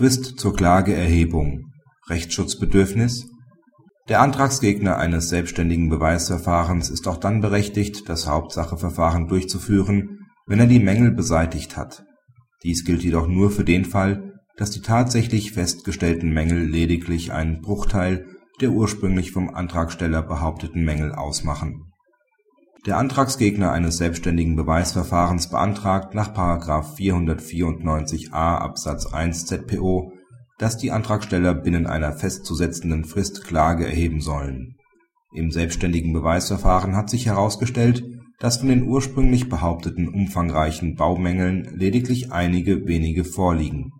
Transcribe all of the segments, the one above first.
Frist zur Klageerhebung Rechtsschutzbedürfnis Der Antragsgegner eines selbstständigen Beweisverfahrens ist auch dann berechtigt, das Hauptsacheverfahren durchzuführen, wenn er die Mängel beseitigt hat. Dies gilt jedoch nur für den Fall, dass die tatsächlich festgestellten Mängel lediglich einen Bruchteil der ursprünglich vom Antragsteller behaupteten Mängel ausmachen. Der Antragsgegner eines selbstständigen Beweisverfahrens beantragt nach § 494a Absatz 1 ZPO, dass die Antragsteller binnen einer festzusetzenden Frist Klage erheben sollen. Im selbstständigen Beweisverfahren hat sich herausgestellt, dass von den ursprünglich behaupteten umfangreichen Baumängeln lediglich einige wenige vorliegen.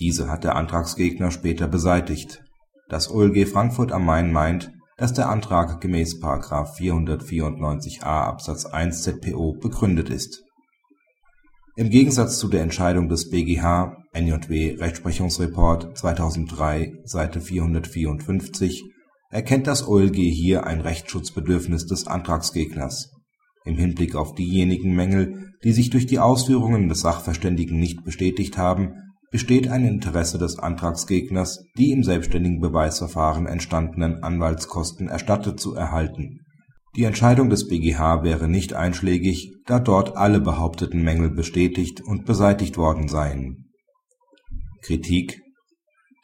Diese hat der Antragsgegner später beseitigt. Das OLG Frankfurt am Main meint, dass der Antrag gemäß § 494a Absatz 1 ZPO begründet ist. Im Gegensatz zu der Entscheidung des BGH (NJW Rechtsprechungsreport 2003, Seite 454) erkennt das OLG hier ein Rechtsschutzbedürfnis des Antragsgegners. Im Hinblick auf diejenigen Mängel, die sich durch die Ausführungen des Sachverständigen nicht bestätigt haben, besteht ein Interesse des Antragsgegners, die im selbstständigen Beweisverfahren entstandenen Anwaltskosten erstattet zu erhalten. Die Entscheidung des BGH wäre nicht einschlägig, da dort alle behaupteten Mängel bestätigt und beseitigt worden seien. Kritik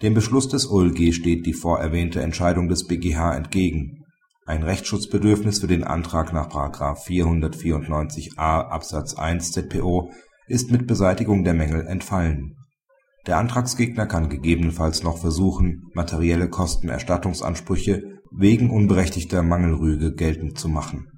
Dem Beschluss des OLG steht die vorerwähnte Entscheidung des BGH entgegen. Ein Rechtsschutzbedürfnis für den Antrag nach § 494a Absatz 1 ZPO ist mit Beseitigung der Mängel entfallen. Der Antragsgegner kann gegebenenfalls noch versuchen, materielle Kostenerstattungsansprüche wegen unberechtigter Mangelrüge geltend zu machen